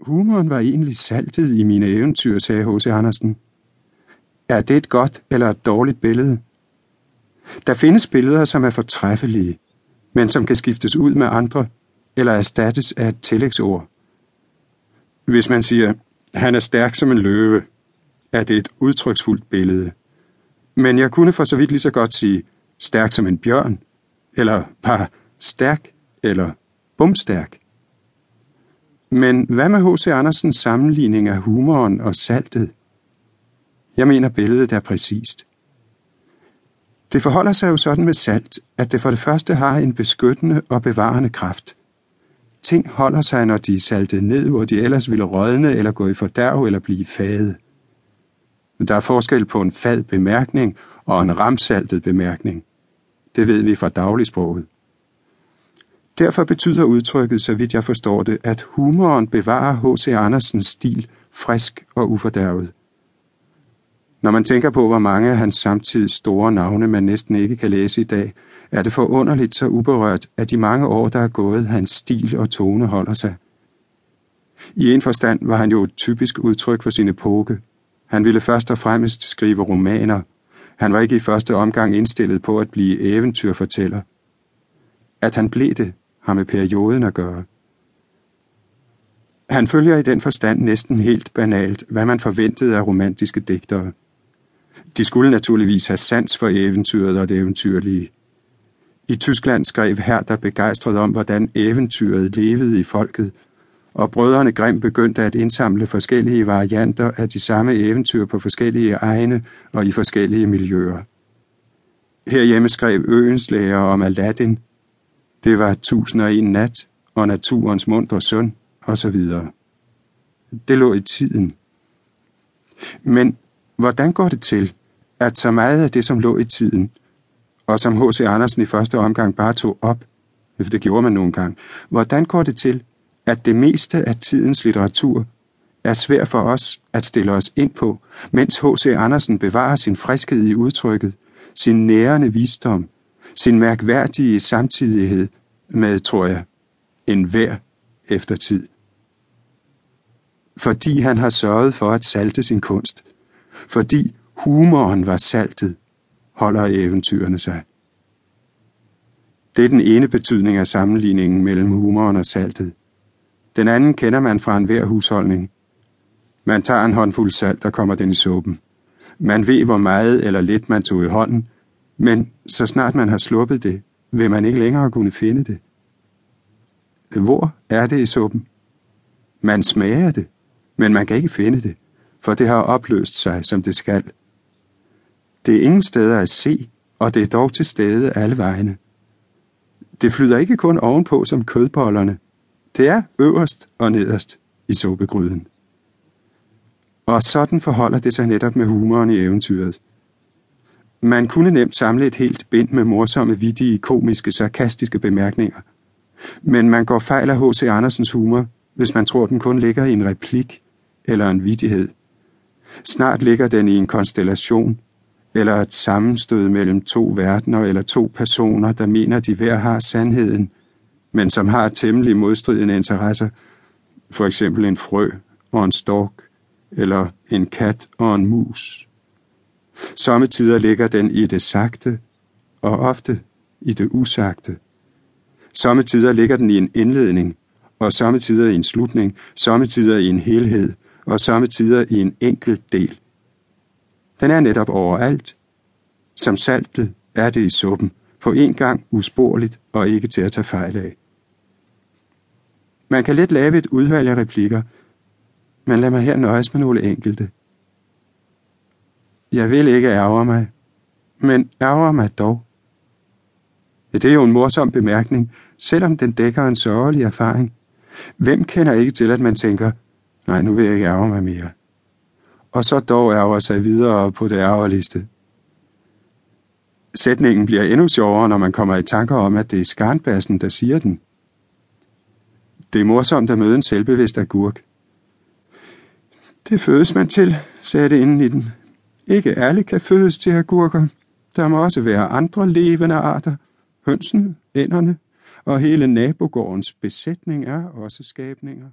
Humoren var egentlig saltet i mine eventyr, sagde H.C. Andersen. Er det et godt eller et dårligt billede? Der findes billeder, som er fortræffelige, men som kan skiftes ud med andre eller erstattes af et tillægsord. Hvis man siger, han er stærk som en løve, er det et udtryksfuldt billede. Men jeg kunne for så vidt lige så godt sige, stærk som en bjørn, eller bare stærk, eller bumstærk. Men hvad med H.C. Andersens sammenligning af humoren og saltet? Jeg mener, billedet er præcist. Det forholder sig jo sådan med salt, at det for det første har en beskyttende og bevarende kraft. Ting holder sig, når de er saltet ned, hvor de ellers ville rådne eller gå i fordærv eller blive fade. Men Der er forskel på en fad bemærkning og en ramsaltet bemærkning. Det ved vi fra dagligsproget. Derfor betyder udtrykket, så vidt jeg forstår det, at humoren bevarer H.C. Andersens stil frisk og ufordærvet. Når man tænker på, hvor mange af hans samtidig store navne man næsten ikke kan læse i dag, er det forunderligt så uberørt, at de mange år, der er gået, hans stil og tone holder sig. I en forstand var han jo et typisk udtryk for sin epoke. Han ville først og fremmest skrive romaner. Han var ikke i første omgang indstillet på at blive eventyrfortæller. At han blev det, har med perioden at gøre. Han følger i den forstand næsten helt banalt, hvad man forventede af romantiske digtere. De skulle naturligvis have sans for eventyret og det eventyrlige. I Tyskland skrev her der begejstret om, hvordan eventyret levede i folket, og brødrene Grimm begyndte at indsamle forskellige varianter af de samme eventyr på forskellige egne og i forskellige miljøer. Herhjemme skrev Øens læger om Aladdin. Det var tusind og en nat og naturens mundre søn osv. Det lå i tiden. Men hvordan går det til, at så meget af det, som lå i tiden, og som H.C. Andersen i første omgang bare tog op, for det gjorde man nogle gange, hvordan går det til, at det meste af tidens litteratur er svært for os at stille os ind på, mens H.C. Andersen bevarer sin friskhed i udtrykket, sin nærende visdom, sin mærkværdige samtidighed med, tror jeg, en hver eftertid. Fordi han har sørget for at salte sin kunst, fordi humoren var saltet, holder eventyrene sig. Det er den ene betydning af sammenligningen mellem humoren og saltet. Den anden kender man fra enhver husholdning. Man tager en håndfuld salt, der kommer den i suppen. Man ved, hvor meget eller lidt man tog i hånden, men så snart man har sluppet det, vil man ikke længere kunne finde det. Hvor er det i suppen? Man smager det, men man kan ikke finde det, for det har opløst sig, som det skal. Det er ingen steder at se, og det er dog til stede alle vegne. Det flyder ikke kun ovenpå som kødbollerne. Det er øverst og nederst i suppegryden. Og sådan forholder det sig netop med humoren i eventyret. Man kunne nemt samle et helt bind med morsomme, vittige, komiske, sarkastiske bemærkninger. Men man går fejl af H.C. Andersens humor, hvis man tror, den kun ligger i en replik eller en vidighed. Snart ligger den i en konstellation, eller et sammenstød mellem to verdener eller to personer, der mener, de hver har sandheden, men som har temmelig modstridende interesser, for eksempel en frø og en stork, eller en kat og en mus. Sommetider ligger den i det sagte, og ofte i det usagte. Sommetider ligger den i en indledning, og sommetider i en slutning, sommetider i en helhed, og sommetider i en enkelt del. Den er netop overalt. Som saltet er det i suppen, på en gang usporligt og ikke til at tage fejl af. Man kan let lave et udvalg af replikker, men lad mig her nøjes med nogle enkelte. Jeg vil ikke ærge mig, men ærger mig dog. Ja, det er jo en morsom bemærkning, selvom den dækker en sørgelig erfaring. Hvem kender ikke til, at man tænker, nej, nu vil jeg ikke ærge mig mere og så dog ærger sig videre på det ærgerligste. Sætningen bliver endnu sjovere, når man kommer i tanker om, at det er skarnbassen, der siger den. Det er morsomt at møde en selvbevidst agurk. Det fødes man til, sagde det inden i den. Ikke alle kan fødes til agurker. Der må også være andre levende arter. Hønsene, ænderne og hele nabogårdens besætning er også skabninger.